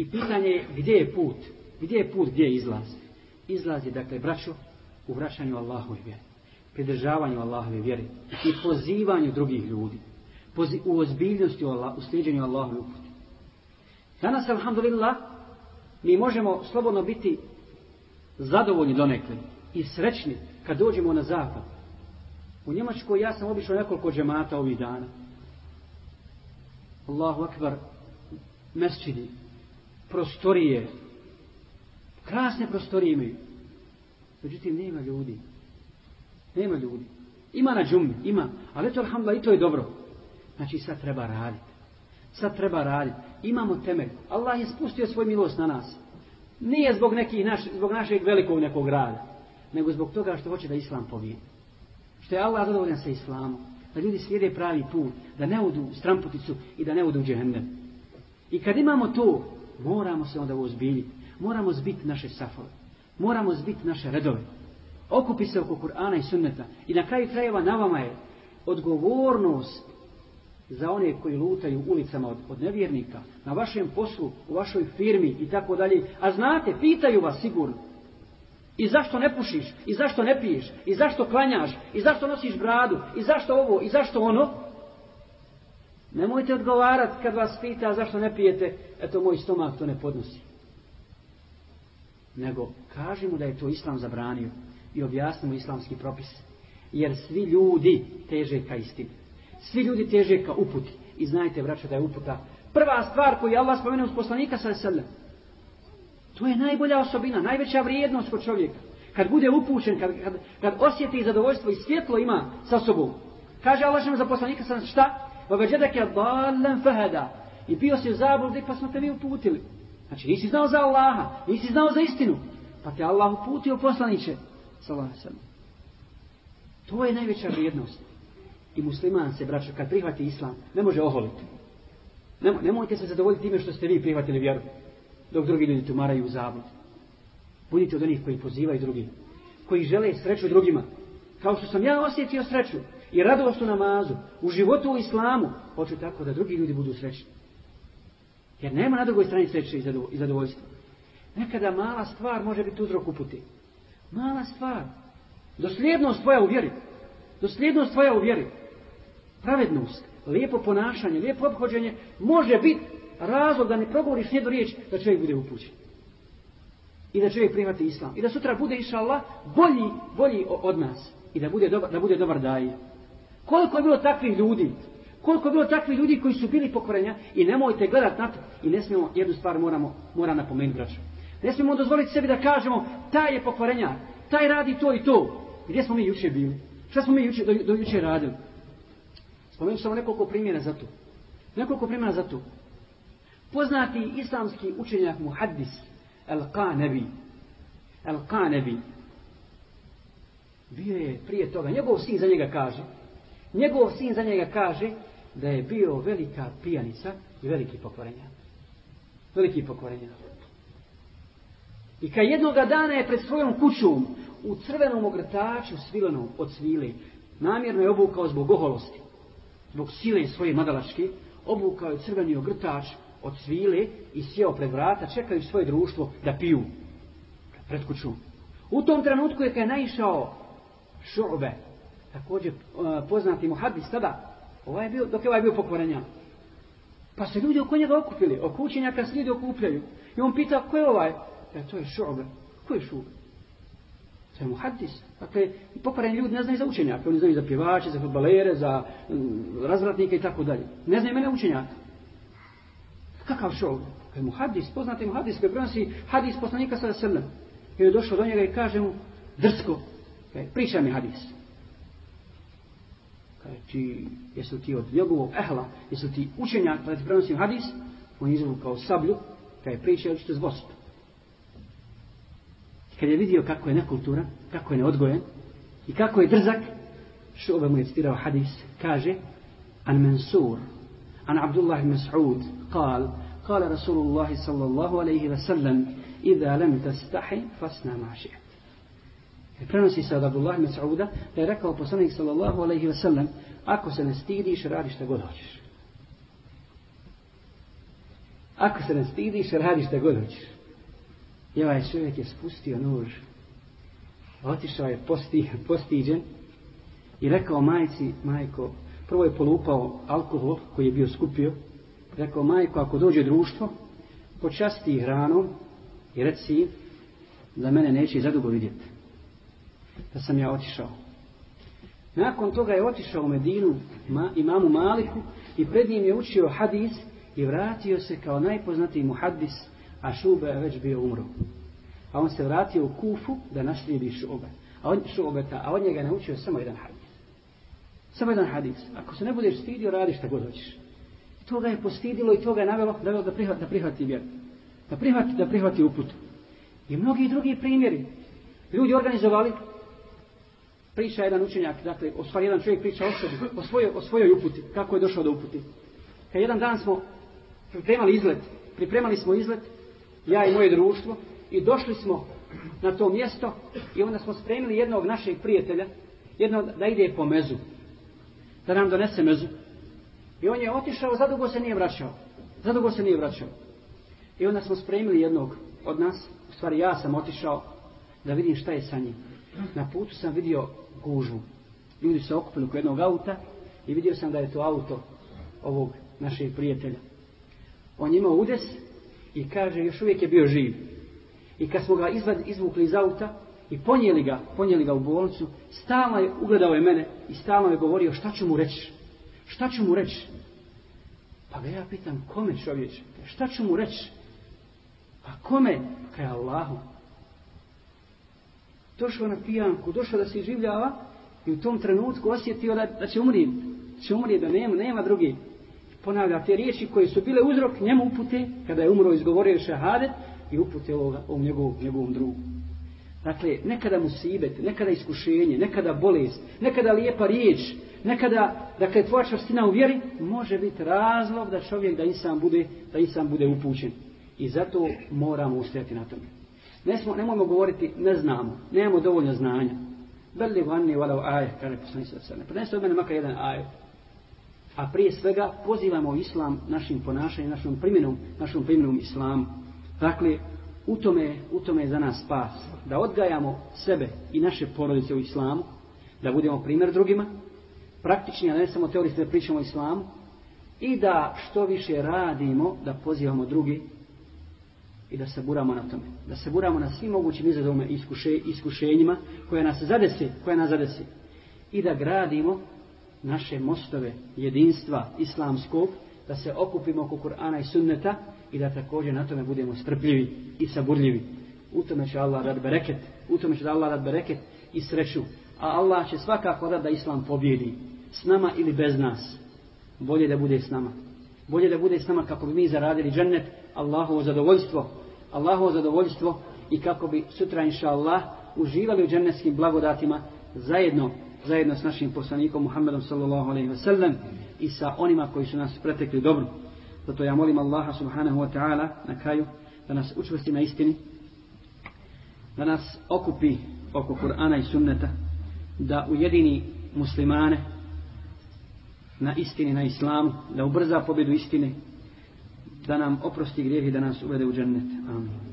I pitanje je gdje je put? Gdje je put, gdje je izlaz? Izlaz je, dakle, braćo, u vraćanju Allahove vjere. Pridržavanju Allahove vjere. I pozivanju drugih ljudi. Pozi u ozbiljnosti u, Allah, u sljeđenju Allahove upute. Danas, alhamdulillah, mi možemo slobodno biti zadovoljni donekle i srećni kad dođemo na zapad. U Njemačkoj ja sam obišao nekoliko džemata ovih dana. Allahu akbar, mesčidi, prostorije, krasne prostorije imaju. Međutim, nema ljudi. Nema ljudi. Ima na džumi, ima. Ali eto, alhamdulillah, i to je dobro. Znači, sad treba raditi. Sad treba raditi. Imamo temelj. Allah je spustio svoj milost na nas. Nije zbog, neki naš, zbog našeg velikog nekog rada. Nego zbog toga što hoće da Islam pobijedi. Što je Allah zadovoljan sa Islamom. Da ljudi slijede pravi put. Da ne odu u stramputicu i da ne odu u džehendem. I kad imamo to, moramo se onda uozbiljiti. Moramo zbiti naše safove. Moramo zbiti naše redove. Okupi se oko Kur'ana i sunneta. I na kraju krajeva na vama je odgovornost za one koji lutaju ulicama od, od nevjernika, na vašem poslu, u vašoj firmi i tako dalje. A znate, pitaju vas sigurno. I zašto ne pušiš? I zašto ne piješ? I zašto klanjaš? I zašto nosiš bradu? I zašto ovo? I zašto ono? Nemojte odgovarati kad vas pita zašto ne pijete, eto moj stomak to ne podnosi. Nego kažemo da je to islam zabranio i objasnimo islamski propis. Jer svi ljudi teže ka istini. Svi ljudi teže ka uputi. I znajte, vraća, da je uputa prva stvar koju je Allah spomenuo uz poslanika sa sebe. To je najbolja osobina, najveća vrijednost kod čovjeka. Kad bude upućen, kad, kad, kad osjeti zadovoljstvo i svjetlo ima sa sobom. Kaže Allah za poslanika sa šta? وَوَجَدَكَ ضَالًا فَهَدَا I bio si u zabludi pa smo te mi uputili. Znači nisi znao za Allaha, nisi znao za istinu. Pa te Allah uputio poslaniće. To je najveća vrijednost. I musliman se, braćo, kad prihvati islam, ne može oholiti. Nemo, nemojte se zadovoljiti time što ste vi prihvatili vjeru. Dok drugi ljudi tumaraju u zablud. Budite od onih koji pozivaju drugi. Koji žele sreću drugima. Kao što sam ja osjetio sreću i radost u namazu, u životu u islamu, hoću tako da drugi ljudi budu srećni. Jer nema na drugoj strani sreće i zadovoljstva. Nekada mala stvar može biti uzrok uputi. Mala stvar. Dosljednost tvoja u vjeri. Dosljednost tvoja u vjeri. Pravednost, lijepo ponašanje, lijepo obhođenje može biti razlog da ne progovoriš jednu riječ da čovjek bude upućen. I da čovjek prihvati islam. I da sutra bude, iša Allah, bolji, bolji od nas. I da bude dobar, da bude dobar daje. Koliko je bilo takvih ljudi? Koliko je bilo takvih ljudi koji su bili pokvarenja? I nemojte gledat na to. I ne smijemo, jednu stvar moramo, mora napomenuti, braću. Ne smijemo dozvoliti sebi da kažemo, taj je pokvarenja, taj radi to i to. Gdje smo mi juče bili? Šta smo mi juče, do, do juče radili? Spomenuti samo nekoliko primjera za to. Nekoliko primjera za to. Poznati islamski učenjak Muhaddis, El-Qanevi, El-Qanevi, bio je prije toga, njegov sin za njega kaže, Njegov sin za njega kaže da je bio velika pijanica i veliki pokvarenja. Veliki pokvarenja. I kad jednoga dana je pred svojom kućom u crvenom ogrtaču svilenom od svile, namjerno je obukao zbog oholosti, zbog sile svoje madalačke, obukao je crveni ogrtač od svile i sjeo pred vrata, čekaju svoje društvo da piju pred kućom. U tom trenutku je kad je naišao šurbe, također poznati muhabis tada, ovaj je bio, dok je ovaj bio pokvarenja. Pa se ljudi oko njega okupili, oko učenjaka se ljudi okupljaju. I on pita, ko je ovaj? Ja, to je šu'be. Ko je šu'be? To je mu hadis. Dakle, pokvareni ljudi ne znaju za učenjaka. Oni znaju za pjevače, za futbalere, za razvratnike i tako dalje. Ne znaju mene učenjaka. Kakav šu'be? To je mu hadis, poznati hadis, koji prenosi hadis poslanika sada srna. I je došao do njega i kaže mu, drsko, e, priča mi hadis kaže ti, jesu ti od njegovog ehla, jesu ti učenjak, kada ti prenosim hadis, on izvu kao sablju, kada je pričao, ćete zbost. Kad je vidio kako je nekultura, kako je neodgojen, i kako je drzak, što ove mu je citirao hadis, kaže, an Mansur, an Abdullah Mas'ud, kal, kal Rasulullah sallallahu alaihi wa sallam, إذا لم تستحي فاسنا ما شئت Prenosi se od Abdullah Mas'uda da je rekao poslanik sallallahu alaihi wa sallam ako se ne stidiš, radi šta god hoćeš. Ako se ne stidiš, radiš šta god hoćeš. I ovaj čovjek je spustio nož. Otišao je posti, postiđen i rekao majci, majko, prvo je polupao alkohol koji je bio skupio. Rekao, majko, ako dođe društvo, počasti hranom i reci da mene neće zadugo vidjeti. Da sam ja otišao. Nakon toga je otišao u Medinu ma, imamu Maliku i pred njim je učio hadis i vratio se kao najpoznatiji muhaddis, a Šube je već bio umro. A on se vratio u Kufu da naslijedi Šube. A on Šubeta, a on njega naučio samo jedan hadis. Samo jedan hadis. Ako se ne budeš stidio, radiš šta god hoćeš. To ga je postidilo i to ga je navelo, navelo da, prihvati, da prihvati vjeru. Da prihvati, da prihvati uput. I mnogi drugi primjeri. Ljudi organizovali priča jedan učenjak, dakle, o stvari jedan čovjek priča o sebi, o svojoj, o svojoj uputi, kako je došao do uputi. Kad jedan dan smo pripremali izlet, pripremali smo izlet, ja i moje društvo, i došli smo na to mjesto i onda smo spremili jednog našeg prijatelja, jednog da ide po mezu, da nam donese mezu. I on je otišao, zadugo se nije vraćao. Zadugo se nije vraćao. I onda smo spremili jednog od nas, u stvari ja sam otišao da vidim šta je sa njim. Na putu sam vidio gužvu. Ljudi se okupili kod jednog auta i vidio sam da je to auto ovog našeg prijatelja. On imao udes i kaže, još uvijek je bio živ. I kad smo ga izvad, izvukli iz auta i ponijeli ga, ponijeli ga u bolnicu, stalno je, ugledao je mene i stalno je govorio šta ću mu reći. Šta ću mu reći? Pa ga ja pitam, kome čovječe, Šta ću mu reći? Pa kome? Kaj Allahu. Došao na pijanku, došao da se življava i u tom trenutku osjetio da, da će umrijeti. Će umrijem, da nema, nema drugi. Ponavlja te riječi koje su bile uzrok njemu upute, kada je umro izgovorio šahadet, i upute ovoga, ovom njegovom, njegovom drugu. Dakle, nekada musibet, nekada iskušenje, nekada bolest, nekada lijepa riječ, nekada, dakle, tvoja čvrstina u vjeri, može biti razlog da čovjek, da insan bude, da insan bude upućen. I zato moramo ustajati na tome. Ne smo, nemojmo govoriti, ne znamo, nemamo dovoljno znanja. Beli vanni vala aje, kaže poslanici od sebe. Preneste od mene makar jedan aje. A prije svega pozivamo islam našim ponašanjem, našom primjenom, našom primjenom islamu. Dakle, u tome, u tome je za nas spas. Da odgajamo sebe i naše porodice u islamu, da budemo primjer drugima, praktični, a ne samo teorijski da pričamo o islamu, i da što više radimo, da pozivamo drugi i da se buramo na tome. Da se buramo na svim mogućim izazovima i iskuše, iskušenjima koja nas zadesi, koja nas zadesi. I da gradimo naše mostove jedinstva islamskog, da se okupimo oko Kur'ana i sunneta i da također na tome budemo strpljivi i saburljivi. U tome će Allah rad bereket, u tome će da Allah rad bereket i sreću. A Allah će svakako rad da Islam pobjedi s nama ili bez nas. Bolje da bude s nama. Bolje da bude s nama kako bi mi zaradili džennet, Allahovo zadovoljstvo, Allahovo zadovoljstvo i kako bi sutra inša Allah uživali u džennetskim blagodatima zajedno zajedno s našim poslanikom Muhammedom sallallahu alejhi ve sellem i sa onima koji su nas pretekli dobro. Zato ja molim Allaha subhanahu wa ta'ala na kraju da nas učvrsti na istini, da nas okupi oko Kur'ana i sunneta, da ujedini muslimane na istini, na islamu, da ubrza pobjedu istine, da nam oprosti grijeh i da nas uvede u džennet. Amin.